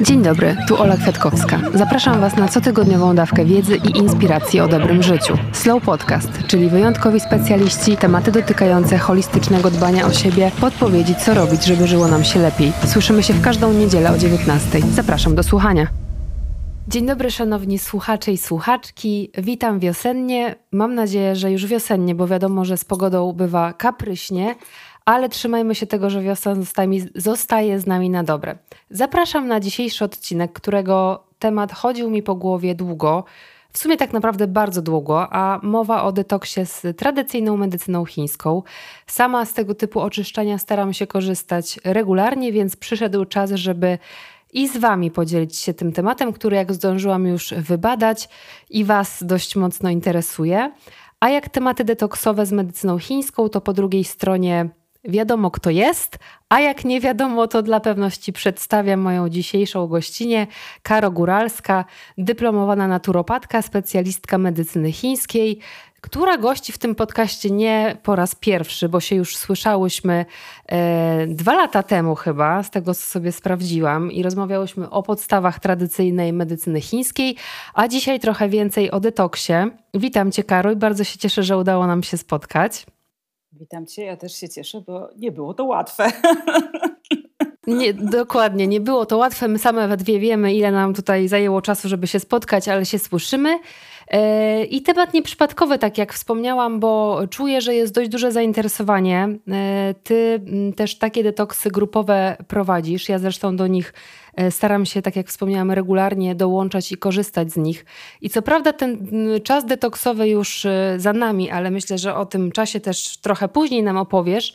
Dzień dobry, tu Ola Kwiatkowska. Zapraszam Was na cotygodniową dawkę wiedzy i inspiracji o dobrym życiu. Slow Podcast, czyli wyjątkowi specjaliści, tematy dotykające holistycznego dbania o siebie, podpowiedzi co robić, żeby żyło nam się lepiej. Słyszymy się w każdą niedzielę o 19. Zapraszam do słuchania. Dzień dobry, szanowni słuchacze i słuchaczki. Witam wiosennie. Mam nadzieję, że już wiosennie, bo wiadomo, że z pogodą bywa kapryśnie, ale trzymajmy się tego, że wiosna zostaje z nami na dobre. Zapraszam na dzisiejszy odcinek, którego temat chodził mi po głowie długo. W sumie tak naprawdę bardzo długo, a mowa o detoksie z tradycyjną medycyną chińską. Sama z tego typu oczyszczania staram się korzystać regularnie, więc przyszedł czas, żeby i z Wami podzielić się tym tematem, który, jak zdążyłam już wybadać i Was dość mocno interesuje. A jak tematy detoksowe z medycyną chińską, to po drugiej stronie wiadomo, kto jest, a jak nie wiadomo, to dla pewności przedstawiam moją dzisiejszą gościnę, Karo Góralska, dyplomowana naturopatka, specjalistka medycyny chińskiej, która gości w tym podcaście nie po raz pierwszy, bo się już słyszałyśmy e, dwa lata temu chyba, z tego co sobie sprawdziłam, i rozmawiałyśmy o podstawach tradycyjnej medycyny chińskiej, a dzisiaj trochę więcej o detoksie. Witam Cię, Karo, i bardzo się cieszę, że udało nam się spotkać. Witam Cię, ja też się cieszę, bo nie było to łatwe. Nie, dokładnie, nie było to łatwe. My same we dwie wiemy, ile nam tutaj zajęło czasu, żeby się spotkać, ale się słyszymy. E, I temat nieprzypadkowy, tak jak wspomniałam, bo czuję, że jest dość duże zainteresowanie. E, ty też takie detoksy grupowe prowadzisz. Ja zresztą do nich staram się, tak jak wspomniałam, regularnie dołączać i korzystać z nich. I co prawda ten czas detoksowy już za nami, ale myślę, że o tym czasie też trochę później nam opowiesz.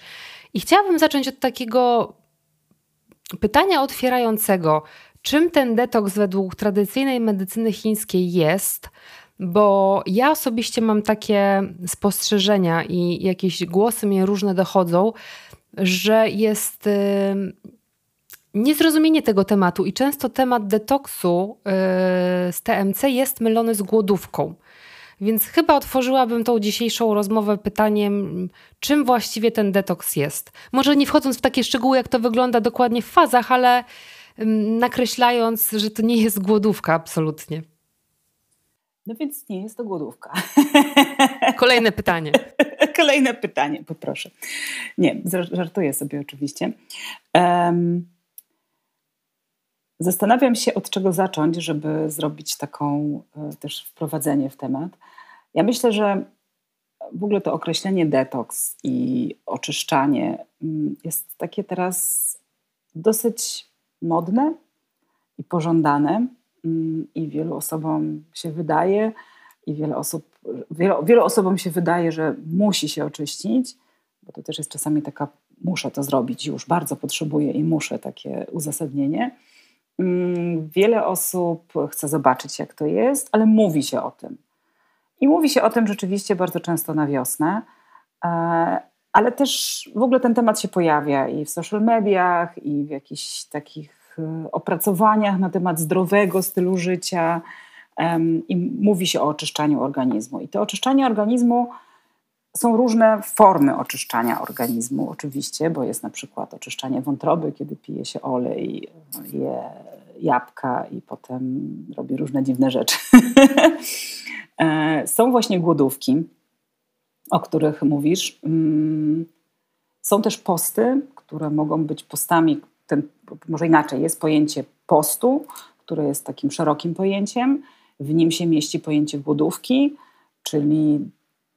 I chciałabym zacząć od takiego pytania otwierającego. Czym ten detoks według tradycyjnej medycyny chińskiej jest? bo ja osobiście mam takie spostrzeżenia i jakieś głosy mnie różne dochodzą, że jest niezrozumienie tego tematu i często temat detoksu y, z TMC jest mylony z głodówką. Więc chyba otworzyłabym tą dzisiejszą rozmowę pytaniem, czym właściwie ten detoks jest. Może nie wchodząc w takie szczegóły, jak to wygląda dokładnie w fazach, ale nakreślając, że to nie jest głodówka absolutnie. No więc nie jest to głodówka. Kolejne pytanie. Kolejne pytanie, poproszę. Nie, żartuję sobie oczywiście. Um, zastanawiam się, od czego zacząć, żeby zrobić taką e, też wprowadzenie w temat. Ja myślę, że w ogóle to określenie detoks i oczyszczanie mm, jest takie teraz dosyć modne i pożądane. Mm, i wielu osobom się wydaje, i wiele osób, wielu, wielu osobom się wydaje, że musi się oczyścić, bo to też jest czasami taka, muszę to zrobić, już bardzo potrzebuję i muszę takie uzasadnienie. Mm, wiele osób chce zobaczyć, jak to jest, ale mówi się o tym. I mówi się o tym rzeczywiście bardzo często na wiosnę, e, ale też w ogóle ten temat się pojawia i w social mediach, i w jakichś takich Y, opracowaniach na temat zdrowego stylu życia i mówi się o oczyszczaniu organizmu. I to oczyszczanie organizmu są różne formy oczyszczania organizmu, oczywiście, bo jest na przykład oczyszczanie wątroby, kiedy pije się olej, je jabłka i potem robi różne dziwne rzeczy. E, są właśnie głodówki, o których mówisz. Mm, są też posty, które mogą być postami ten, może inaczej, jest pojęcie postu, które jest takim szerokim pojęciem. W nim się mieści pojęcie głodówki, czyli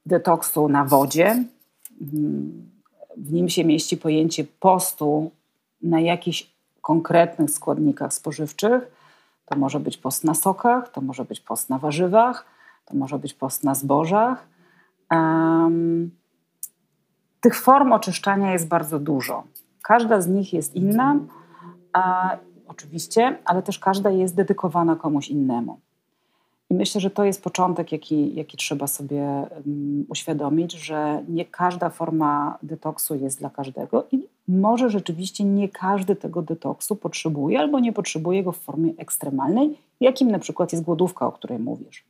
detoksu na wodzie. W nim się mieści pojęcie postu na jakichś konkretnych składnikach spożywczych. To może być post na sokach, to może być post na warzywach, to może być post na zbożach. Tych form oczyszczania jest bardzo dużo. Każda z nich jest inna, a, oczywiście, ale też każda jest dedykowana komuś innemu. I myślę, że to jest początek, jaki, jaki trzeba sobie um, uświadomić, że nie każda forma detoksu jest dla każdego i może rzeczywiście nie każdy tego detoksu potrzebuje albo nie potrzebuje go w formie ekstremalnej, jakim na przykład jest głodówka, o której mówisz.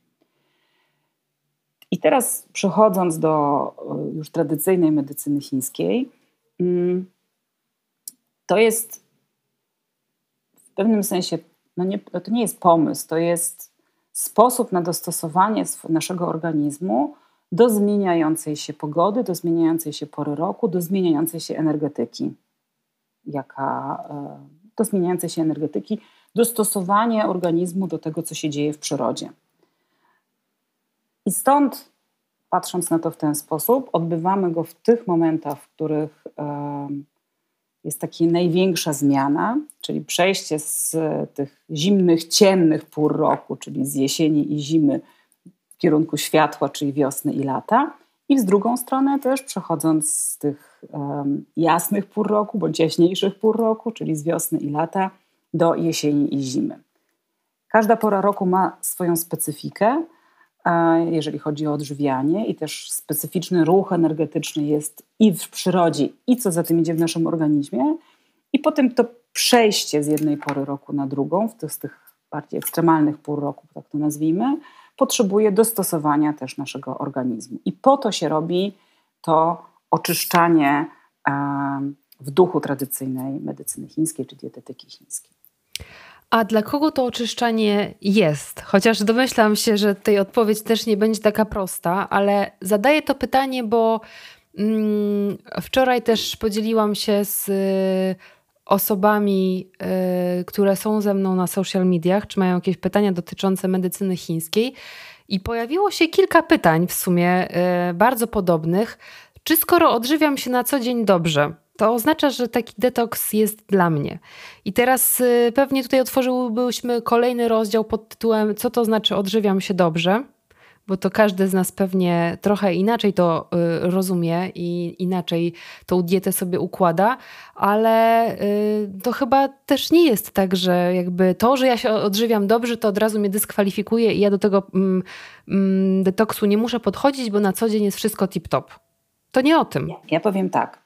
I teraz przechodząc do e, już tradycyjnej medycyny chińskiej, um, to jest w pewnym sensie, no nie, to nie jest pomysł, to jest sposób na dostosowanie naszego organizmu do zmieniającej się pogody, do zmieniającej się pory roku, do zmieniającej się energetyki, jaka, e, do zmieniającej się energetyki, dostosowanie organizmu do tego, co się dzieje w przyrodzie. I stąd, patrząc na to w ten sposób, odbywamy go w tych momentach, w których jest taka największa zmiana, czyli przejście z tych zimnych, ciemnych pór roku, czyli z jesieni i zimy kierunku światła, czyli wiosny i lata, i z drugą stronę też przechodząc z tych um, jasnych pór roku, bądź jaśniejszych pór roku, czyli z wiosny i lata, do jesieni i zimy. Każda pora roku ma swoją specyfikę, jeżeli chodzi o odżywianie, i też specyficzny ruch energetyczny jest i w przyrodzie, i co za tym idzie w naszym organizmie. I potem to przejście z jednej pory roku na drugą, w tych, z tych bardziej ekstremalnych pół roku, tak to nazwijmy, potrzebuje dostosowania też naszego organizmu. I po to się robi to oczyszczanie w duchu tradycyjnej medycyny chińskiej czy dietetyki chińskiej. A dla kogo to oczyszczanie jest? Chociaż domyślam się, że tej odpowiedź też nie będzie taka prosta, ale zadaję to pytanie, bo mm, wczoraj też podzieliłam się z osobami, y, które są ze mną na social mediach, czy mają jakieś pytania dotyczące medycyny chińskiej. I pojawiło się kilka pytań w sumie y, bardzo podobnych. Czy skoro odżywiam się na co dzień dobrze, to oznacza, że taki detoks jest dla mnie. I teraz y, pewnie tutaj otworzyłbyśmy kolejny rozdział pod tytułem Co to znaczy odżywiam się dobrze? Bo to każdy z nas pewnie trochę inaczej to y, rozumie i inaczej tą dietę sobie układa, ale y, to chyba też nie jest tak, że jakby to, że ja się odżywiam dobrze, to od razu mnie dyskwalifikuje i ja do tego mm, mm, detoksu nie muszę podchodzić, bo na co dzień jest wszystko tip-top. To nie o tym. Ja powiem tak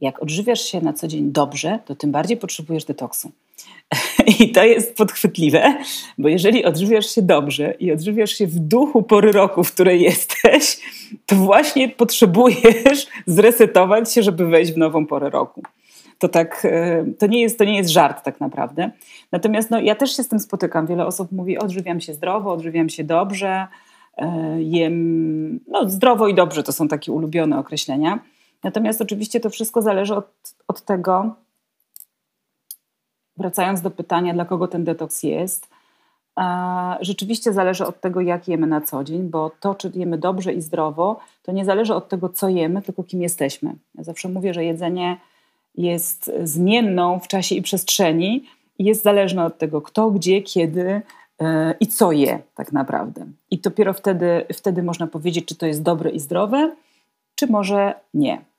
jak odżywiasz się na co dzień dobrze, to tym bardziej potrzebujesz detoksu. I to jest podchwytliwe, bo jeżeli odżywiasz się dobrze i odżywiasz się w duchu pory roku, w której jesteś, to właśnie potrzebujesz zresetować się, żeby wejść w nową porę roku. To tak, e, to nie jest, to nie jest żart tak naprawdę. Natomiast no, ja też się z tym spotykam. Wiele osób mówi, odżywiam się zdrowo, odżywiam się dobrze, e, jem no, zdrowo i dobrze, to są takie ulubione określenia. Natomiast oczywiście to wszystko zależy od, od tego, wracając do pytania, dla kogo ten detoks jest, rzeczywiście zależy od tego, jak jemy na co dzień, bo to, czy jemy dobrze i zdrowo, to nie zależy od tego, co jemy, tylko kim jesteśmy. Ja zawsze mówię, że jedzenie jest zmienną w czasie i przestrzeni i jest zależne od tego, kto, gdzie, kiedy e, i co je tak naprawdę. I dopiero wtedy, wtedy można powiedzieć, czy to jest dobre i zdrowe, czy może nie.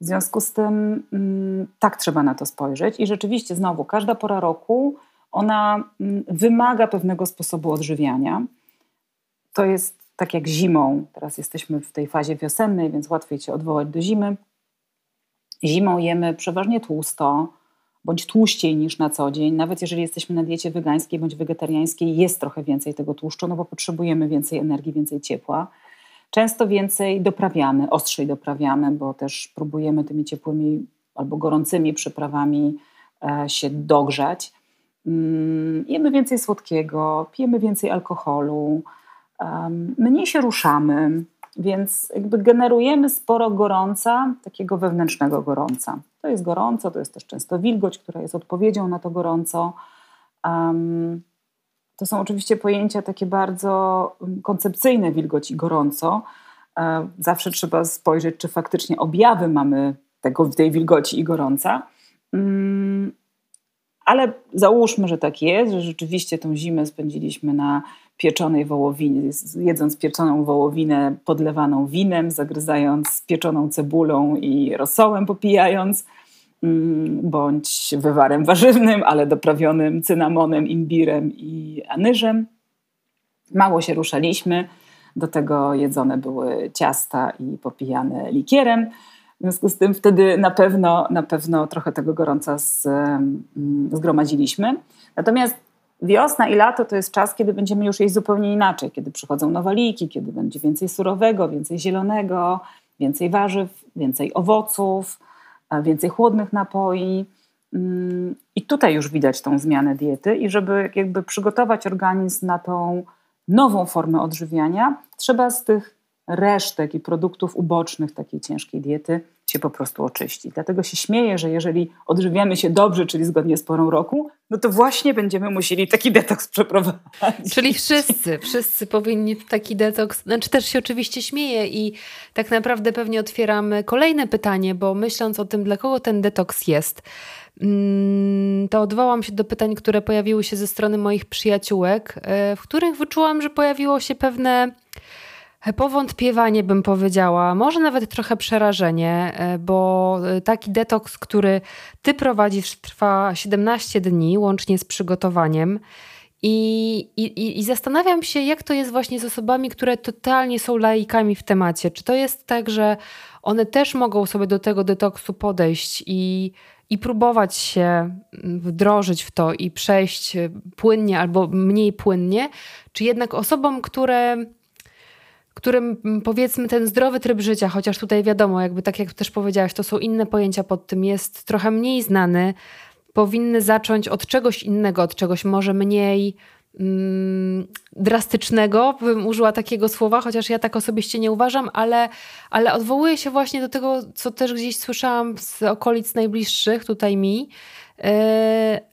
W związku z tym mm, tak trzeba na to spojrzeć i rzeczywiście znowu każda pora roku ona mm, wymaga pewnego sposobu odżywiania. To jest tak jak zimą. Teraz jesteśmy w tej fazie wiosennej, więc łatwiej się odwołać do zimy. Zimą jemy przeważnie tłusto, bądź tłuściej niż na co dzień. Nawet jeżeli jesteśmy na diecie wegańskiej bądź wegetariańskiej, jest trochę więcej tego tłuszczu, no bo potrzebujemy więcej energii, więcej ciepła. Często więcej doprawiamy, ostrzej doprawiamy, bo też próbujemy tymi ciepłymi albo gorącymi przyprawami e, się dogrzać. Mm, jemy więcej słodkiego, pijemy więcej alkoholu, mniej się ruszamy, więc jakby generujemy sporo gorąca, takiego wewnętrznego gorąca. To jest gorąco, to jest też często wilgoć, która jest odpowiedzią na to gorąco. To są oczywiście pojęcia takie bardzo mm, koncepcyjne, wilgoć i gorąco. E, zawsze trzeba spojrzeć, czy faktycznie objawy mamy tego, tej wilgoci i gorąca. Mm, ale załóżmy, że tak jest, że rzeczywiście tą zimę spędziliśmy na pieczonej wołowinie, jedząc pieczoną wołowinę podlewaną winem, zagryzając pieczoną cebulą i rosołem popijając. Mm, bądź wywarem warzywnym, ale doprawionym cynamonem, imbirem i anyżem. Mało się ruszaliśmy, do tego jedzone były ciasta i popijane likierem. W związku z tym wtedy na pewno, na pewno trochę tego gorąca z, mm, zgromadziliśmy. Natomiast wiosna i lato to jest czas, kiedy będziemy już jeść zupełnie inaczej, kiedy przychodzą nowaliki, kiedy będzie więcej surowego, więcej zielonego, więcej warzyw, więcej owoców więcej chłodnych napoi. Mm, I tutaj już widać tą zmianę diety i żeby jakby przygotować organizm na tą nową formę odżywiania, trzeba z tych resztek i produktów ubocznych takiej ciężkiej diety się po prostu oczyści. Dlatego się śmieję, że jeżeli odżywiamy się dobrze, czyli zgodnie z porą roku, no to właśnie będziemy musieli taki detoks przeprowadzić. Czyli wszyscy, wszyscy powinni taki detoks, znaczy też się oczywiście śmieję i tak naprawdę pewnie otwieramy kolejne pytanie, bo myśląc o tym, dla kogo ten detoks jest, mm, to odwołam się do pytań, które pojawiły się ze strony moich przyjaciółek, e, w których wyczułam, że pojawiło się pewne Powątpiewanie bym powiedziała, może nawet trochę przerażenie, e, bo e, taki detoks, który ty prowadzisz, trwa 17 dni, łącznie z przygotowaniem. I, i, I zastanawiam się, jak to jest właśnie z osobami, które totalnie są laikami w temacie. Czy to jest tak, że one też mogą sobie do tego detoksu podejść i, i próbować się wdrożyć w to i przejść płynnie albo mniej płynnie, czy jednak osobom, które którym mm, powiedzmy ten zdrowy tryb życia, chociaż tutaj wiadomo, jakby tak jak też powiedziałaś, to są inne pojęcia pod tym, jest trochę mniej znany, powinny zacząć od czegoś innego, od czegoś może mniej mm, drastycznego, bym użyła takiego słowa, chociaż ja tak osobiście nie uważam, ale, ale odwołuję się właśnie do tego, co też gdzieś słyszałam z okolic najbliższych tutaj mi,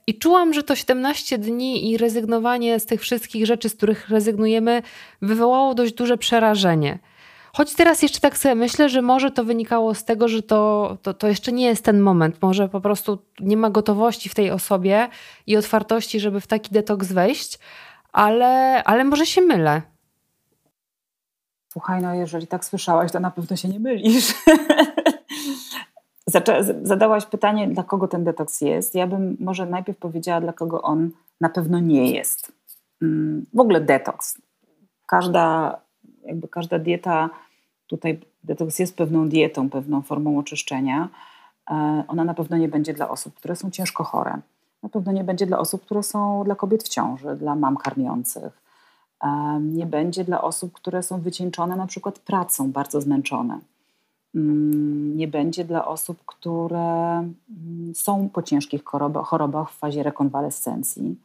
I czułam, że to 17 dni i rezygnowanie z tych wszystkich rzeczy, z których rezygnujemy, wywołało dość duże przerażenie. Choć teraz jeszcze tak sobie myślę, że może to wynikało z tego, że to, to, to jeszcze nie jest ten moment. Może po prostu nie ma gotowości w tej osobie i otwartości, żeby w taki detoks wejść, ale, ale może się mylę. Słuchaj, no jeżeli tak słyszałaś, to na pewno się nie mylisz. Zadałaś pytanie, dla kogo ten detoks jest. Ja bym może najpierw powiedziała, dla kogo on na pewno nie jest. Mm, w ogóle detoks. Każda, jakby każda dieta, tutaj detoks jest pewną dietą, pewną formą oczyszczenia. E, ona na pewno nie będzie dla osób, które są ciężko chore. Na pewno nie będzie dla osób, które są dla kobiet w ciąży, dla mam karmiących. E, nie będzie dla osób, które są wycieńczone na przykład pracą, bardzo zmęczone nie będzie dla osób, które mm, są po ciężkich chorobach, chorobach w fazie rekonwalescencji.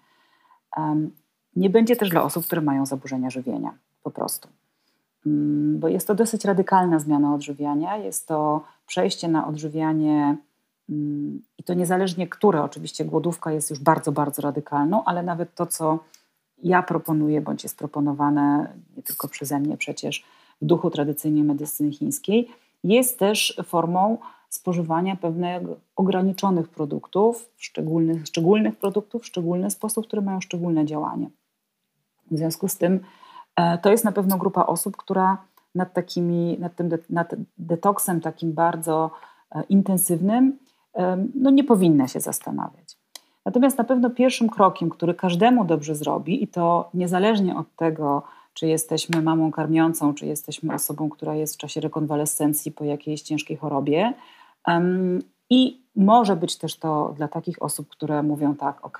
Nie będzie też dla osób, które mają zaburzenia żywienia, po prostu. Mm, bo jest to dosyć radykalna zmiana odżywiania. Jest to przejście na odżywianie, i to niezależnie które, oczywiście głodówka jest już bardzo, bardzo radykalną, ale nawet to, co ja proponuję, bądź jest proponowane nie tylko przeze mnie przecież w duchu tradycyjnej medycyny chińskiej, jest też formą spożywania pewnych ograniczonych produktów, szczególnych, szczególnych produktów w szczególny sposób, które mają szczególne działanie. W związku z tym e, to jest na pewno grupa osób, która nad, takimi, nad tym nad detoksem takim bardzo e, intensywnym e, no nie powinna się zastanawiać. Natomiast na pewno pierwszym krokiem, który każdemu dobrze zrobi, i to niezależnie od tego, czy jesteśmy mamą karmiącą, czy jesteśmy osobą, która jest w czasie rekonwalescencji po jakiejś ciężkiej chorobie. I może być też to dla takich osób, które mówią tak, ok,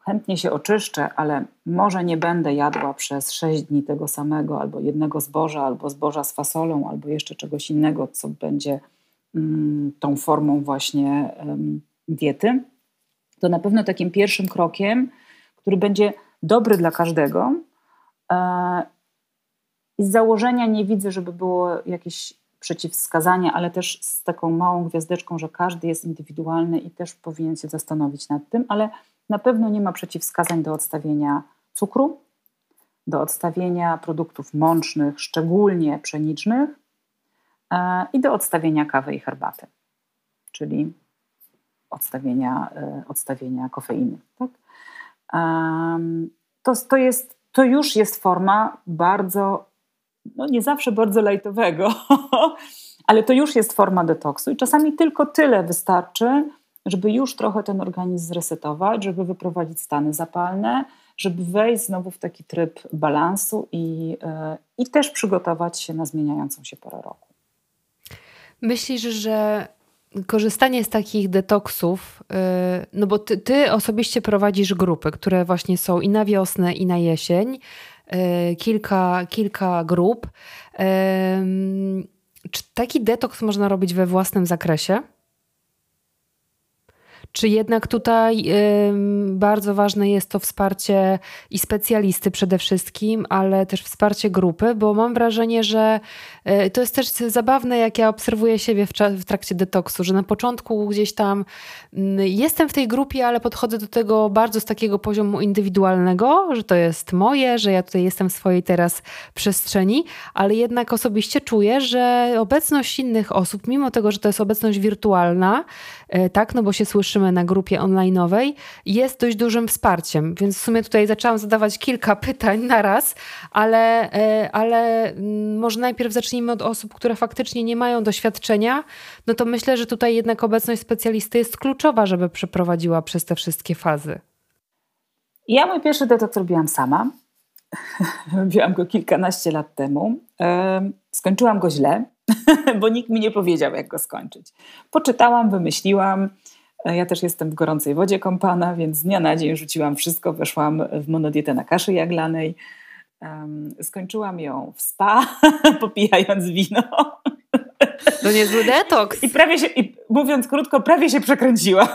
chętnie się oczyszczę, ale może nie będę jadła przez 6 dni tego samego, albo jednego zboża, albo zboża z fasolą, albo jeszcze czegoś innego, co będzie mm, tą formą właśnie diety. To na pewno takim pierwszym krokiem, który będzie dobry dla każdego, I z założenia nie widzę, żeby było jakieś przeciwwskazania, ale też z taką małą gwiazdeczką, że każdy jest indywidualny i też powinien się zastanowić nad tym, ale na pewno nie ma przeciwwskazań do odstawienia cukru, do odstawienia produktów mącznych, szczególnie pszenicznych e, i do odstawienia kawy i herbaty, czyli odstawienia, e, odstawienia kofeiny. Tak? To, to jest to już jest forma bardzo, no nie zawsze bardzo lajtowego, ale to już jest forma detoksu i czasami tylko tyle wystarczy, żeby już trochę ten organizm zresetować, żeby wyprowadzić stany zapalne, żeby wejść znowu w taki tryb balansu i, e, i też przygotować się na zmieniającą się porę roku. Myślisz, że korzystanie z takich detoksów, y, no bo ty, ty, osobiście prowadzisz grupy, które właśnie są i na wiosnę, i na jesień, y, kilka, kilka grup. Czy taki detoks można robić we własnym zakresie? Czy jednak tutaj bardzo ważne jest to wsparcie i specjalisty przede wszystkim, ale też wsparcie grupy, bo mam wrażenie, że y, to jest też zabawne, jak ja obserwuję siebie w, trakcie detoksu, że na początku gdzieś tam mm, jestem w tej grupie, ale podchodzę do tego bardzo z takiego poziomu indywidualnego, że to jest moje, że ja tutaj jestem w swojej teraz przestrzeni, ale jednak osobiście czuję, że obecność innych osób, mimo tego, że to jest obecność wirtualna, y, tak, no bo się słyszymy na grupie online'owej, jest dość dużym wsparciem. Więc w sumie tutaj zaczęłam zadawać kilka pytań na raz, ale, e, ale mm, może najpierw zacznijmy od osób, które faktycznie nie mają doświadczenia. No to myślę, że tutaj jednak obecność specjalisty jest kluczowa, żeby przeprowadziła przez te wszystkie fazy. Ja mój pierwszy detoks robiłam sama. Robiłam go kilkanaście lat temu. Skończyłam go źle, bo nikt mi nie powiedział, jak go skończyć. Poczytałam, wymyśliłam, ja też jestem w gorącej wodzie kąpana, więc z dnia na dzień rzuciłam wszystko, weszłam w monodietę na kaszy jaglanej. Um, skończyłam ją w spa, popijając wino. To niezły detoks. I prawie się, i mówiąc krótko, prawie się przekręciła.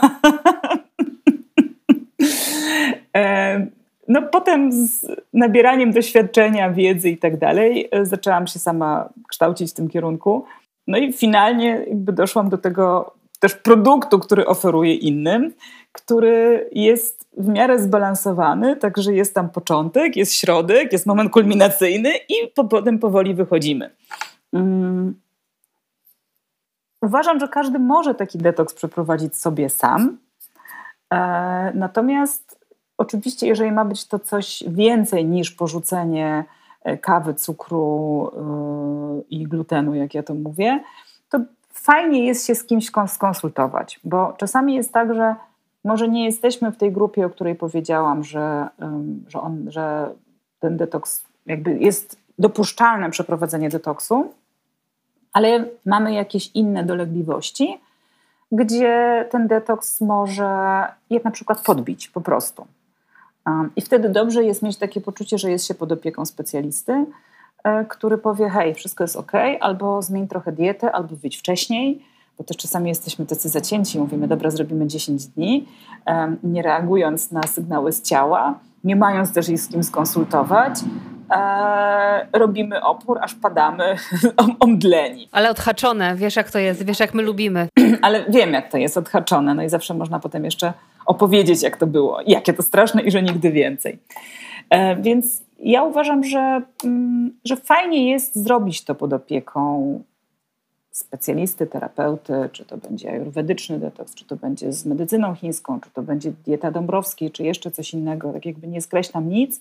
no potem z nabieraniem doświadczenia, wiedzy i tak dalej, e, zaczęłam się sama kształcić w tym kierunku. No i finalnie jakby doszłam do tego też produktu, który oferuje innym, który jest w miarę zbalansowany, także jest tam początek, jest środek, jest moment kulminacyjny i potem powoli wychodzimy. Um, uważam, że każdy może taki detoks przeprowadzić sobie sam. E, natomiast oczywiście, jeżeli ma być to coś więcej niż porzucenie e, kawy, cukru e, i glutenu, jak ja to mówię, fajnie jest się z kimś skonsultować, bo czasami jest tak, że może nie jesteśmy w tej grupie, o której powiedziałam, że, że, on, że ten detoks jakby jest dopuszczalne przeprowadzenie detoksu, ale mamy jakieś inne dolegliwości, gdzie ten detoks może je na przykład podbić po prostu. I wtedy dobrze jest mieć takie poczucie, że jest się pod opieką specjalisty, który powie: Hej, wszystko jest ok, albo zmień trochę dietę, albo wyjdź wcześniej, bo też czasami jesteśmy tacy zacięci, mówimy: Dobra, zrobimy 10 dni, nie reagując na sygnały z ciała, nie mając też z kim skonsultować. E, robimy opór, aż padamy omdleni. Ale odhaczone, wiesz jak to jest, wiesz jak my lubimy. Ale wiem jak to jest, odhaczone, no i zawsze można potem jeszcze opowiedzieć jak to było, jakie to straszne i że nigdy więcej. E, więc ja uważam, że, mm, że fajnie jest zrobić to pod opieką specjalisty, terapeuty, czy to będzie ajurwedyczny detoks, czy to będzie z medycyną chińską, czy to będzie dieta Dąbrowskiej, czy jeszcze coś innego. Tak jakby nie skreślam nic,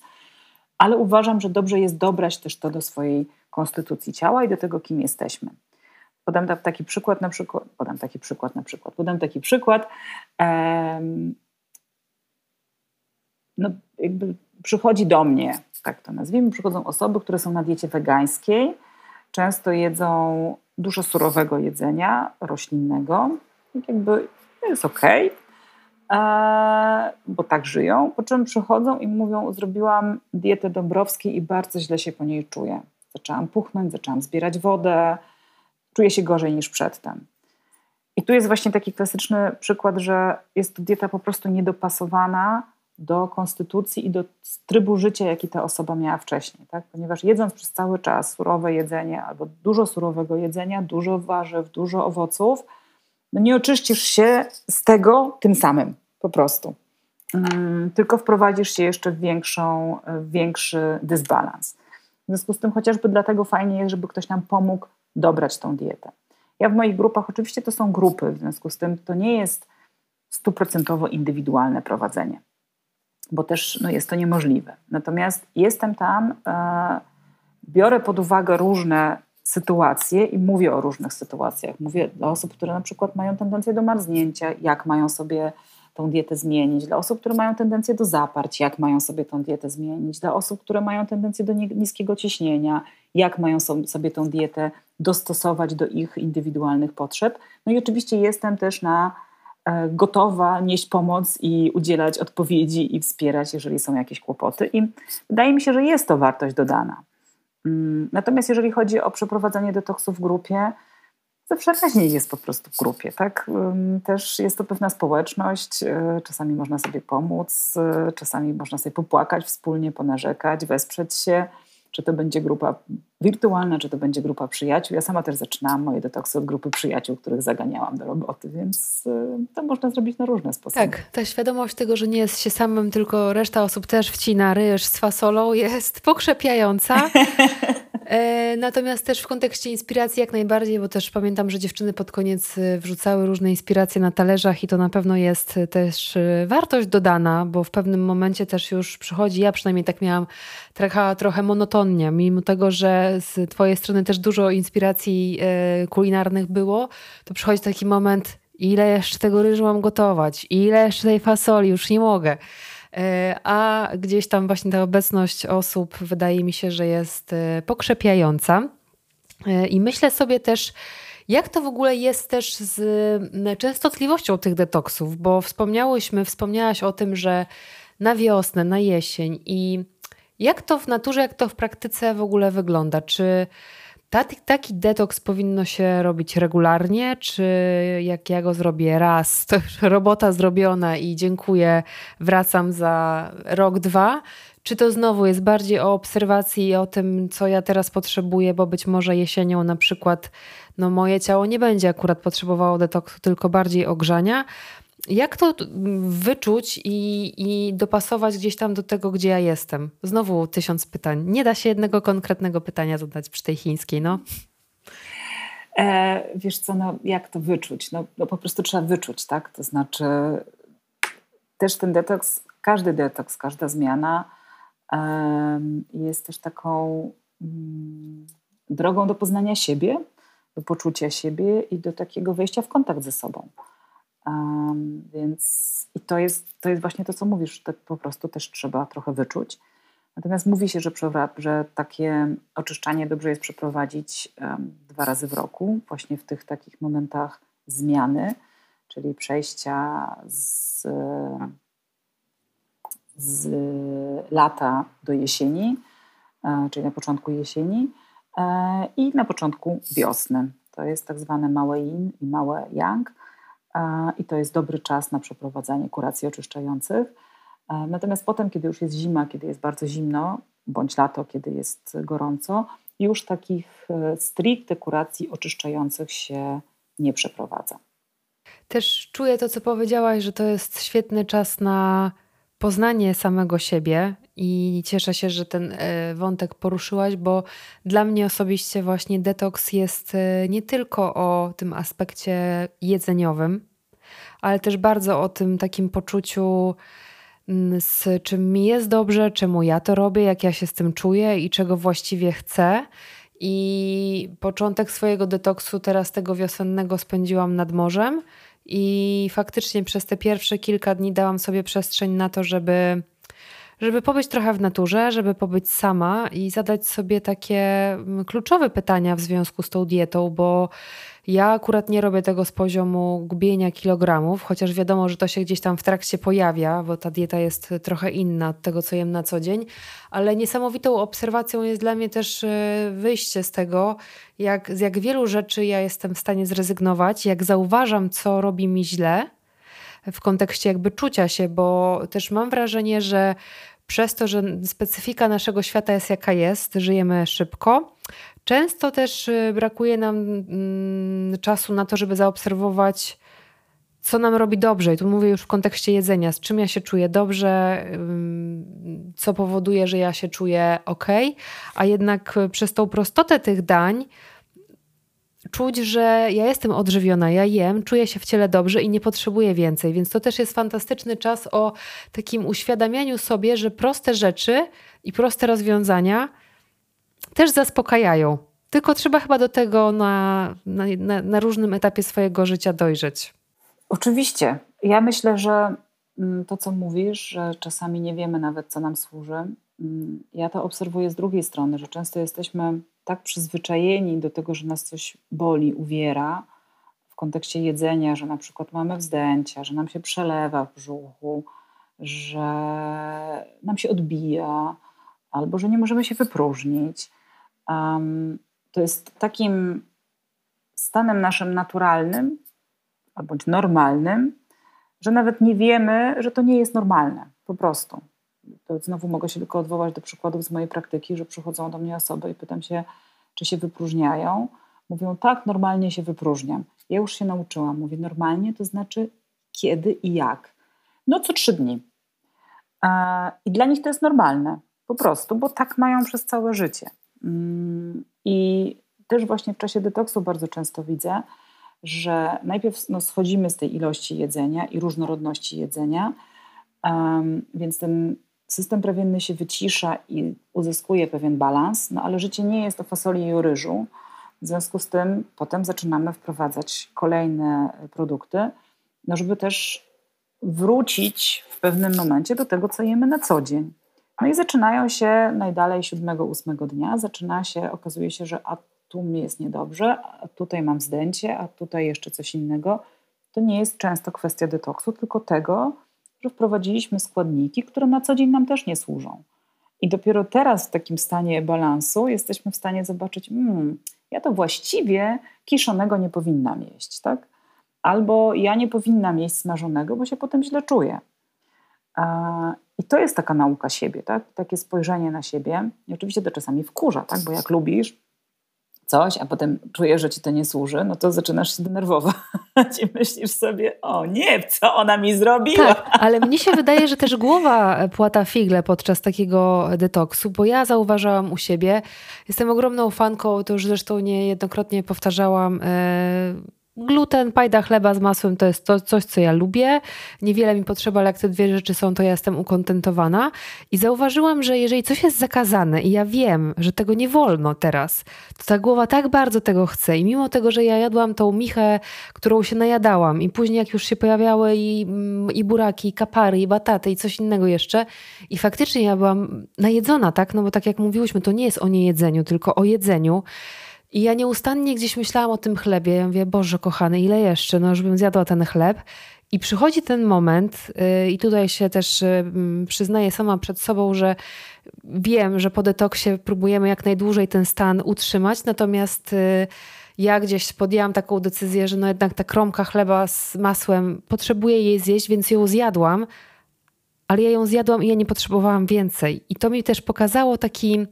ale uważam, że dobrze jest dobrać też to do swojej konstytucji ciała i do tego, kim jesteśmy. Podam taki przykład na przykład, podam taki przykład na przykład, podam taki przykład. No jakby przychodzi do mnie tak to nazwijmy, przychodzą osoby, które są na diecie wegańskiej, często jedzą dużo surowego jedzenia roślinnego, jakby jest ok, e, bo tak żyją, po czym przychodzą i mówią, zrobiłam dietę Dąbrowskiej i bardzo źle się po niej czuję. Zaczęłam puchnąć, zaczęłam zbierać wodę, czuję się gorzej niż przedtem. I tu jest właśnie taki klasyczny przykład, że jest to dieta po prostu niedopasowana do konstytucji i do trybu życia, jaki ta osoba miała wcześniej. Tak? Ponieważ jedząc przez cały czas surowe jedzenie albo dużo surowego jedzenia, dużo warzyw, dużo owoców, no nie oczyścisz się z tego tym samym po prostu. Hmm, tylko wprowadzisz się jeszcze w, większą, w większy dysbalans. W związku z tym chociażby dlatego fajnie jest, żeby ktoś nam pomógł dobrać tą dietę. Ja w moich grupach, oczywiście to są grupy, w związku z tym to nie jest stuprocentowo indywidualne prowadzenie bo też no, jest to niemożliwe. Natomiast jestem tam, e, biorę pod uwagę różne sytuacje i mówię o różnych sytuacjach. Mówię dla osób, które na przykład mają tendencję do marznięcia, jak mają sobie tą dietę zmienić, dla osób, które mają tendencję do zaparć, jak mają sobie tą dietę zmienić, dla osób, które mają tendencję do niskiego ciśnienia, jak mają sobie tą dietę dostosować do ich indywidualnych potrzeb. No i oczywiście jestem też na gotowa nieść pomoc i udzielać odpowiedzi i wspierać, jeżeli są jakieś kłopoty. I wydaje mi się, że jest to wartość dodana. Mm, natomiast jeżeli chodzi o przeprowadzenie detoksu w grupie, zawsze raźniej jest po prostu w grupie, tak? Też jest to pewna społeczność, e, czasami można sobie pomóc, e, czasami można sobie popłakać wspólnie, ponarzekać, wesprzeć się, czy to będzie grupa wirtualna, czy to będzie grupa przyjaciół. Ja sama też zaczynałam moje detoksy od grupy przyjaciół, których zaganiałam do roboty, więc e, to można zrobić na różne sposoby. Tak, ta świadomość tego, że nie jest się samym, tylko reszta osób też wcina ryż z fasolą jest pokrzepiająca. E, natomiast też w kontekście inspiracji jak najbardziej, bo też pamiętam, że dziewczyny pod koniec e, wrzucały różne inspiracje na talerzach i to na pewno jest też e, wartość dodana, bo w pewnym momencie też już przychodzi, ja przynajmniej tak miałam trochę, trochę monotonnie, mimo tego, że z twojej strony też dużo inspiracji kulinarnych było, to przychodzi taki moment, ile jeszcze tego ryżu mam gotować, ile jeszcze tej fasoli, już nie mogę. E, a gdzieś tam właśnie ta obecność osób wydaje mi się, że jest e, pokrzepiająca. E, I myślę sobie też, jak to w ogóle jest też z częstotliwością tych detoksów, bo wspomniałyśmy, wspomniałaś o tym, że na wiosnę, na jesień i jak to w naturze, jak to w praktyce w ogóle wygląda? Czy Taki, taki detoks powinno się robić regularnie, czy jak ja go zrobię raz, to już robota zrobiona i dziękuję, wracam za rok, dwa, czy to znowu jest bardziej o obserwacji i o tym, co ja teraz potrzebuję, bo być może jesienią na przykład no moje ciało nie będzie akurat potrzebowało detoksu, tylko bardziej ogrzania, jak to wyczuć i, i dopasować gdzieś tam do tego, gdzie ja jestem? Znowu tysiąc pytań. Nie da się jednego konkretnego pytania zadać przy tej chińskiej, no. E, wiesz co, no jak to wyczuć? No, no po prostu trzeba wyczuć, tak? To znaczy też ten detoks, każdy detoks, każda zmiana e, jest też taką mm, drogą do poznania siebie, do poczucia siebie i do takiego wejścia w kontakt ze sobą. Um, więc i to jest, to jest właśnie to, co mówisz, to po prostu też trzeba trochę wyczuć. Natomiast mówi się, że, że takie oczyszczanie dobrze jest przeprowadzić um, dwa razy w roku, właśnie w tych takich momentach zmiany, czyli przejścia z, z lata do jesieni, e, czyli na początku jesieni e, i na początku wiosny. To jest tak zwane małe yin i małe yang i to jest dobry czas na przeprowadzanie kuracji oczyszczających. E, natomiast potem, kiedy już jest zima, kiedy jest bardzo zimno, bądź lato, kiedy jest gorąco, już takich e, stricte kuracji oczyszczających się nie przeprowadza. Też czuję to, co powiedziałaś, że to jest świetny czas na poznanie samego siebie i cieszę się, że ten e, wątek poruszyłaś, bo dla mnie osobiście właśnie detoks jest e, nie tylko o tym aspekcie jedzeniowym, ale też bardzo o tym takim poczuciu, mm, z czym mi jest dobrze, czemu ja to robię, jak ja się z tym czuję i czego właściwie chcę. I początek swojego detoksu teraz tego wiosennego spędziłam nad morzem i faktycznie przez te pierwsze kilka dni dałam sobie przestrzeń na to, żeby, żeby pobyć trochę w naturze, żeby pobyć sama i zadać sobie takie mm, kluczowe pytania w związku z tą dietą, bo ja akurat nie robię tego z poziomu gubienia kilogramów, chociaż wiadomo, że to się gdzieś tam w trakcie pojawia, bo ta dieta jest trochę inna od tego, co jem na co dzień, ale niesamowitą obserwacją jest dla mnie też e, wyjście z tego, jak, z jak wielu rzeczy ja jestem w stanie zrezygnować, jak zauważam, co robi mi źle w kontekście jakby czucia się, bo też mam wrażenie, że przez to, że specyfika naszego świata jest jaka jest, żyjemy szybko, Często też y, brakuje nam mm, czasu na to, żeby zaobserwować, co nam robi dobrze. I tu mówię już w kontekście jedzenia, z czym ja się czuję dobrze, co powoduje, że ja się czuję ok, a jednak przez tą prostotę tych dań czuć, że ja jestem odżywiona, ja jem, czuję się w ciele dobrze i nie potrzebuję więcej. Więc to też jest fantastyczny czas o takim uświadamianiu sobie, że proste rzeczy i proste rozwiązania też zaspokajają. Tylko trzeba chyba do tego na, na, na różnym etapie swojego życia dojrzeć. Oczywiście. Ja myślę, że mm, to, co mówisz, że czasami nie wiemy nawet, co nam służy. Mm, ja to obserwuję z drugiej strony, że często jesteśmy tak przyzwyczajeni do tego, że nas coś boli, uwiera w kontekście jedzenia, że na przykład mamy wzdęcia, że nam się przelewa w brzuchu, że nam się odbija, albo że nie możemy się wypróżnić, um, to jest takim stanem naszym naturalnym albo normalnym, że nawet nie wiemy, że to nie jest normalne. Po prostu. To znowu mogę się tylko odwołać do przykładów z mojej praktyki, że przychodzą do mnie osoby i pytam się, czy się wypróżniają. Mówią, tak, normalnie się wypróżniam. Ja już się nauczyłam. Mówię, normalnie to znaczy kiedy i jak. No co trzy dni. I dla nich to jest normalne, po prostu, bo tak mają przez całe życie. Mm, I też właśnie w czasie detoksu bardzo często widzę, że najpierw no, schodzimy z tej ilości jedzenia i różnorodności jedzenia, um, więc ten system trawienny się wycisza i uzyskuje pewien balans, no ale życie nie jest o fasoli i ryżu. W związku z tym potem zaczynamy wprowadzać kolejne produkty, no żeby też wrócić w pewnym momencie do tego, co jemy na co dzień. No i zaczynają się najdalej siódmego, ósmego dnia, zaczyna się, okazuje się, że a tu mi jest niedobrze, a tutaj mam zdęcie, a tutaj jeszcze coś innego. To nie jest często kwestia detoksu, tylko tego, że wprowadziliśmy składniki, które na co dzień nam też nie służą. I dopiero teraz w takim stanie balansu jesteśmy w stanie zobaczyć, hmm, ja to właściwie kiszonego nie powinnam jeść, tak? Albo ja nie powinnam jeść smażonego, bo się potem źle czuję. I to jest taka nauka siebie, tak? takie spojrzenie na siebie. I oczywiście to czasami wkurza, tak? bo jak lubisz, coś, a potem czujesz, że ci to nie służy, no to zaczynasz się denerwować i myślisz sobie, o nie, co ona mi zrobiła? Tak, ale mnie się wydaje, że też głowa płata figle podczas takiego detoksu, bo ja zauważałam u siebie, jestem ogromną fanką, to już zresztą niejednokrotnie powtarzałam, yy, gluten, pajda chleba z masłem to jest to, coś, co ja lubię. Niewiele mi potrzeba, ale jak te dwie rzeczy są, to ja jestem ukontentowana. I zauważyłam, że jeżeli coś jest zakazane i ja wiem, że tego nie wolno teraz, to ta głowa tak bardzo tego chce. I mimo tego, że ja jadłam tą michę, którą się najadałam i później jak już się pojawiały i, mm, i buraki, i kapary, i bataty, i coś innego jeszcze i faktycznie ja byłam najedzona, tak? No bo tak jak mówiłyśmy, to nie jest o niejedzeniu, tylko o jedzeniu. I ja nieustannie gdzieś myślałam o tym chlebie. Ja mówię, Boże kochany, ile jeszcze? No, żebym zjadła ten chleb. I przychodzi ten moment, yy, i tutaj się też yy, przyznaję sama przed sobą, że wiem, że po detoksie próbujemy jak najdłużej ten stan utrzymać, natomiast yy, ja gdzieś podjęłam taką decyzję, że no jednak ta kromka chleba z masłem, potrzebuję jej zjeść, więc ją zjadłam, ale ja ją zjadłam i ja nie potrzebowałam więcej. I to mi też pokazało taki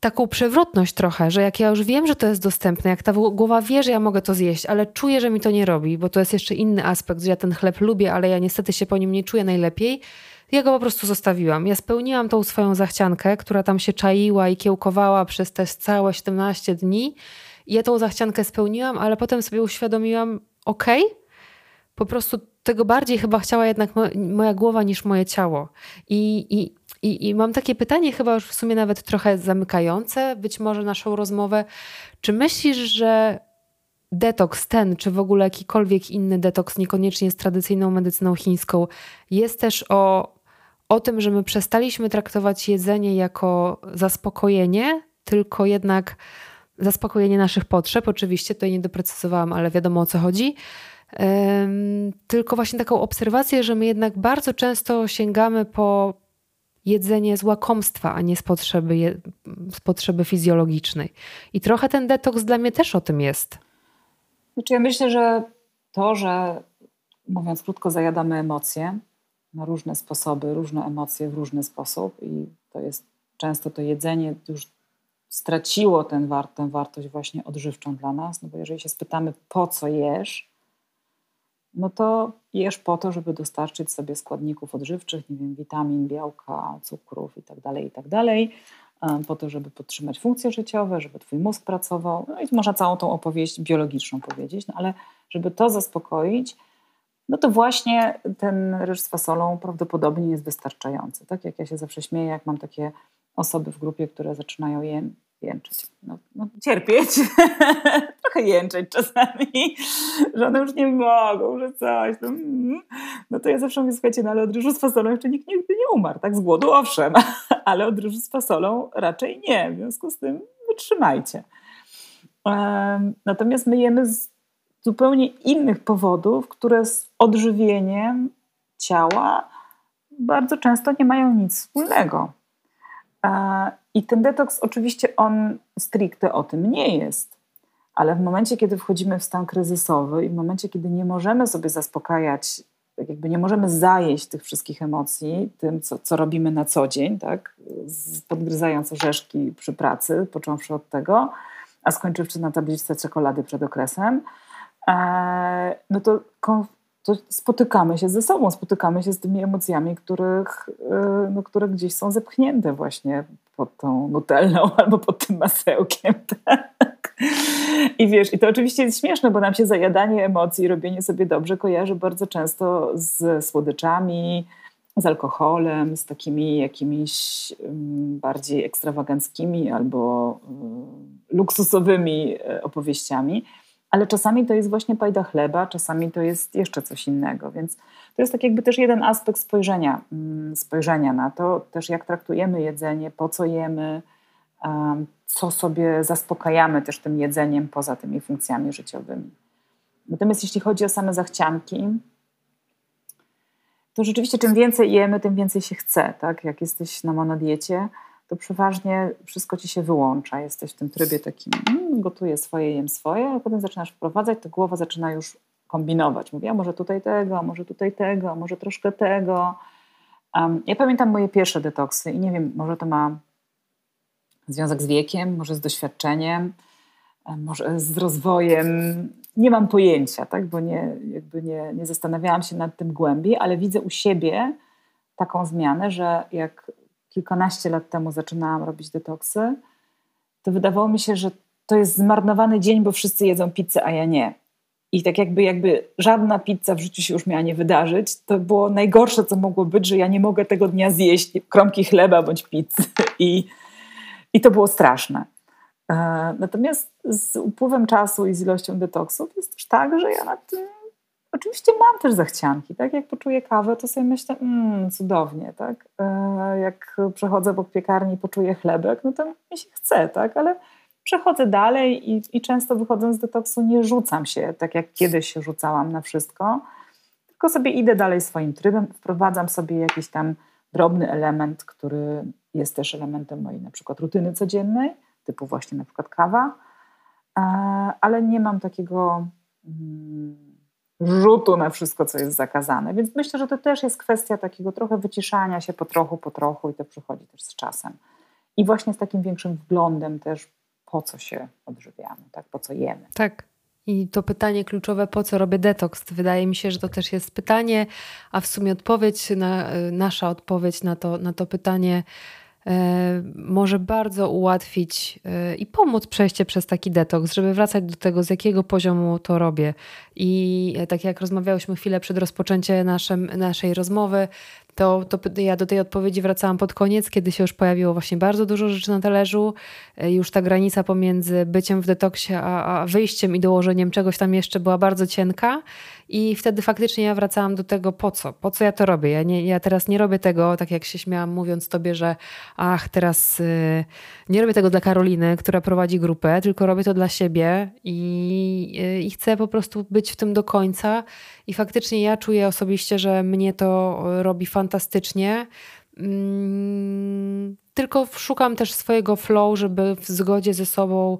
taką przewrotność trochę, że jak ja już wiem, że to jest dostępne, jak ta głowa wie, że ja mogę to zjeść, ale czuję, że mi to nie robi, bo to jest jeszcze inny aspekt, że ja ten chleb lubię, ale ja niestety się po nim nie czuję najlepiej, ja go po prostu zostawiłam. Ja spełniłam tą swoją zachciankę, która tam się czaiła i kiełkowała przez te całe 17 dni. Ja tą zachciankę spełniłam, ale potem sobie uświadomiłam, okej, okay, po prostu tego bardziej chyba chciała jednak moja głowa niż moje ciało. I, i i, I mam takie pytanie, chyba już w sumie nawet trochę zamykające, być może naszą rozmowę. Czy myślisz, że detoks ten, czy w ogóle jakikolwiek inny detoks, niekoniecznie z tradycyjną medycyną chińską, jest też o, o tym, że my przestaliśmy traktować jedzenie jako zaspokojenie, tylko jednak zaspokojenie naszych potrzeb. Oczywiście tutaj nie doprecyzowałam, ale wiadomo o co chodzi. Tylko właśnie taką obserwację, że my jednak bardzo często sięgamy po jedzenie z łakomstwa, a nie z potrzeby, z potrzeby fizjologicznej. I trochę ten detoks dla mnie też o tym jest. Znaczy ja myślę, że to, że mówiąc krótko, zajadamy emocje na różne sposoby, różne emocje w różny sposób i to jest często to jedzenie już straciło ten tę wartość właśnie odżywczą dla nas, no bo jeżeli się spytamy, po co jesz, no to jesz po to, żeby dostarczyć sobie składników odżywczych, nie wiem, witamin, białka, cukrów itd., tak itd., tak po to, żeby podtrzymać funkcje życiowe, żeby twój mózg pracował, no i można całą tą opowieść biologiczną powiedzieć, no ale żeby to zaspokoić, no to właśnie ten ryż z fasolą prawdopodobnie jest wystarczający. Tak jak ja się zawsze śmieję, jak mam takie osoby w grupie, które zaczynają je jęczeć. No, no cierpieć, trochę jęczeć czasami, że one już nie mogą, że coś. No, mm. no to ja zawsze mówię, słuchajcie, no ale od ryżu z fasolą jeszcze nikt nigdy nie umarł, tak? Z głodu owszem, ale od ryżu z fasolą raczej nie, w związku z tym wytrzymajcie. Natomiast my jemy z zupełnie innych powodów, które z odżywieniem ciała bardzo często nie mają nic wspólnego. I ten detoks oczywiście on stricte o tym nie jest, Ale w momencie, kiedy wchodzimy w stan kryzysowy i w momencie, kiedy nie możemy sobie zaspokajać, tak jakby nie możemy zajeść tych wszystkich emocji tym, co, co robimy na co dzień, tak? podgryzając orzeszki przy pracy, począwszy od tego, a skończywszy na tabliczce czekolady przed okresem, e, no to, to spotykamy się ze sobą, spotykamy się z tymi emocjami, których, e, no, które gdzieś są zepchnięte właśnie pod tą nutellą albo pod tym masełkiem. Tak? I wiesz, i to oczywiście jest śmieszne, bo nam się zajadanie emocji, robienie sobie dobrze kojarzy bardzo często z słodyczami, z alkoholem, z takimi jakimiś bardziej ekstrawaganckimi albo luksusowymi e, opowieściami, ale czasami to jest właśnie pajda chleba, czasami to jest jeszcze coś innego, więc to jest tak jakby też jeden aspekt spojrzenia, spojrzenia na to, też jak traktujemy jedzenie, po co jemy, co sobie zaspokajamy też tym jedzeniem poza tymi funkcjami życiowymi. Natomiast jeśli chodzi o same zachcianki, to rzeczywiście czym więcej jemy, tym więcej się chce. Tak? Jak jesteś na monodiecie, to przeważnie wszystko ci się wyłącza. Jesteś w tym trybie takim, mm, gotuję swoje, jem swoje, a potem zaczynasz wprowadzać, to głowa zaczyna już kombinować. Mówię, a może tutaj tego, a może tutaj tego, a może troszkę tego. Um, ja pamiętam moje pierwsze detoksy i nie wiem, może to ma związek z wiekiem, może z doświadczeniem, może z rozwojem. Nie mam pojęcia, tak? bo nie, jakby nie, nie zastanawiałam się nad tym głębiej, ale widzę u siebie taką zmianę, że jak kilkanaście lat temu zaczynałam robić detoksy, to wydawało mi się, że to jest zmarnowany dzień, bo wszyscy jedzą pizzę, a ja nie. I tak jakby, jakby żadna pizza w życiu się już miała nie wydarzyć, to było najgorsze, co mogło być, że ja nie mogę tego dnia zjeść kromki chleba bądź pizzy. I, i to było straszne. E, natomiast z upływem czasu i z ilością detoksów jest też tak, że ja na tym oczywiście mam też zachcianki. Tak? Jak poczuję kawę, to sobie myślę, mmm, cudownie. Tak? E, jak przechodzę po piekarni i poczuję chlebek, no to mi się chce, tak? ale przechodzę dalej i, i często wychodząc z detoksu nie rzucam się, tak jak kiedyś się rzucałam na wszystko, tylko sobie idę dalej swoim trybem, wprowadzam sobie jakiś tam drobny element, który jest też elementem mojej na przykład rutyny codziennej, typu właśnie na przykład kawa, e, ale nie mam takiego mm, rzutu na wszystko, co jest zakazane. Więc myślę, że to też jest kwestia takiego trochę wyciszania się po trochu, po trochu i to przychodzi też z czasem. I właśnie z takim większym wglądem też, po co się odżywiamy, tak? po co jemy. Tak. I to pytanie kluczowe, po co robię detoks? Wydaje mi się, że to też jest pytanie, a w sumie odpowiedź, na, nasza odpowiedź na to, na to pytanie może bardzo ułatwić e, i pomóc przejście przez taki detoks, żeby wracać do tego, z jakiego poziomu to robię. I e, tak jak rozmawiałyśmy chwilę przed rozpoczęciem naszej rozmowy, to, to ja do tej odpowiedzi wracałam pod koniec, kiedy się już pojawiło właśnie bardzo dużo rzeczy na talerzu. Już ta granica pomiędzy byciem w detoksie, a, a wyjściem i dołożeniem czegoś tam jeszcze była bardzo cienka. I wtedy faktycznie ja wracałam do tego, po co? Po co ja to robię? Ja, nie, ja teraz nie robię tego, tak jak się śmiałam, mówiąc tobie, że ach, teraz yy, nie robię tego dla Karoliny, która prowadzi grupę, tylko robię to dla siebie i, yy, i chcę po prostu być w tym do końca. I faktycznie ja czuję osobiście, że mnie to robi fantastycznie. Mm, tylko szukam też swojego flow, żeby w zgodzie ze sobą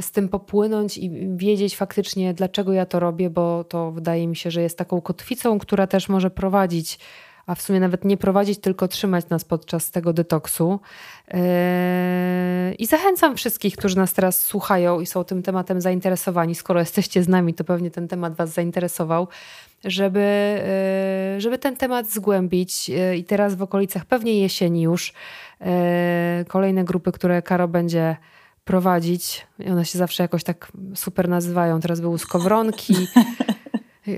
z tym popłynąć i wiedzieć faktycznie, dlaczego ja to robię, bo to wydaje mi się, że jest taką kotwicą, która też może prowadzić, a w sumie nawet nie prowadzić, tylko trzymać nas podczas tego detoksu. Yy, I zachęcam wszystkich, którzy nas teraz słuchają i są tym tematem zainteresowani. Skoro jesteście z nami, to pewnie ten temat Was zainteresował, żeby, yy, żeby ten temat zgłębić. Yy, I teraz w okolicach pewnie jesieni już kolejne grupy, które Karo będzie prowadzić. One się zawsze jakoś tak super nazywają. Teraz były skowronki.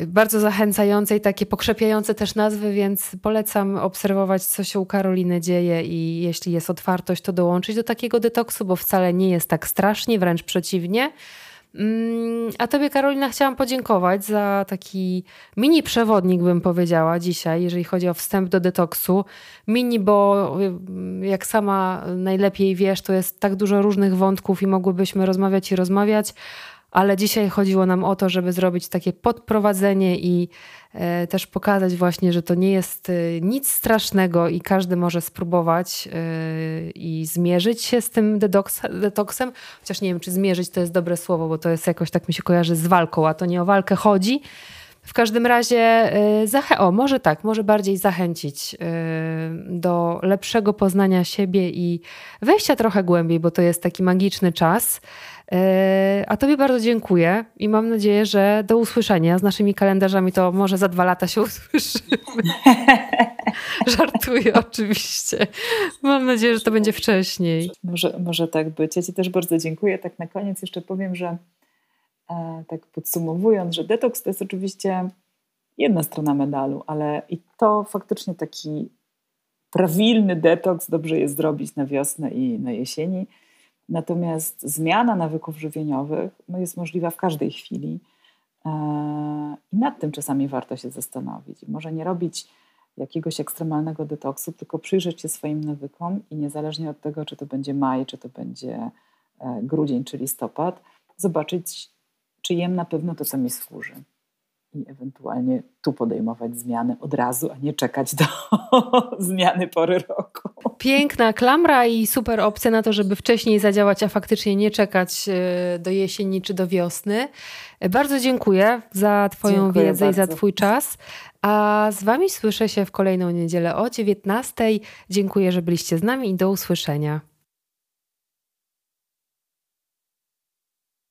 Bardzo zachęcające i takie pokrzepiające też nazwy, więc polecam obserwować, co się u Karoliny dzieje i jeśli jest otwartość, to dołączyć do takiego detoksu, bo wcale nie jest tak strasznie, wręcz przeciwnie. Mm, a Tobie, Karolina, chciałam podziękować za taki mini przewodnik, bym powiedziała, dzisiaj, jeżeli chodzi o wstęp do detoksu. Mini, bo y, jak sama najlepiej wiesz, to jest tak dużo różnych wątków i mogłybyśmy rozmawiać i rozmawiać, ale dzisiaj chodziło nam o to, żeby zrobić takie podprowadzenie i e, też pokazać właśnie, że to nie jest e, nic strasznego i każdy może spróbować e, i zmierzyć się z tym detoksem. Chociaż nie wiem, czy zmierzyć to jest dobre słowo, bo to jest jakoś tak mi się kojarzy z walką, a to nie o walkę chodzi. W każdym razie, o, może tak, może bardziej zachęcić do lepszego poznania siebie i wejścia trochę głębiej, bo to jest taki magiczny czas. E, a Tobie bardzo dziękuję i mam nadzieję, że do usłyszenia. Z naszymi kalendarzami to może za dwa lata się usłyszymy. Żartuję oczywiście. Mam nadzieję, że to będzie wcześniej. Może, może tak być. Ja Ci też bardzo dziękuję. Tak na koniec jeszcze powiem, że e, tak podsumowując, że detoks to jest oczywiście jedna strona medalu, ale i to faktycznie taki prawilny detoks dobrze jest zrobić na wiosnę i na jesieni Natomiast zmiana nawyków żywieniowych no, jest możliwa w każdej chwili e, i nad tym czasami warto się zastanowić. Może nie robić jakiegoś ekstremalnego detoksu, tylko przyjrzeć się swoim nawykom i niezależnie od tego, czy to będzie maj, czy to będzie e, grudzień, czy listopad, zobaczyć, czy jem na pewno to, co mi służy i ewentualnie tu podejmować zmiany od razu, a nie czekać do zmiany pory roku. Piękna klamra i super opcja na to, żeby wcześniej zadziałać, a faktycznie nie czekać e, do jesieni czy do wiosny. Bardzo dziękuję za Twoją dziękuję wiedzę bardzo. i za Twój czas. A z Wami słyszę się w kolejną niedzielę o 19. Dziękuję, że byliście z nami i do usłyszenia.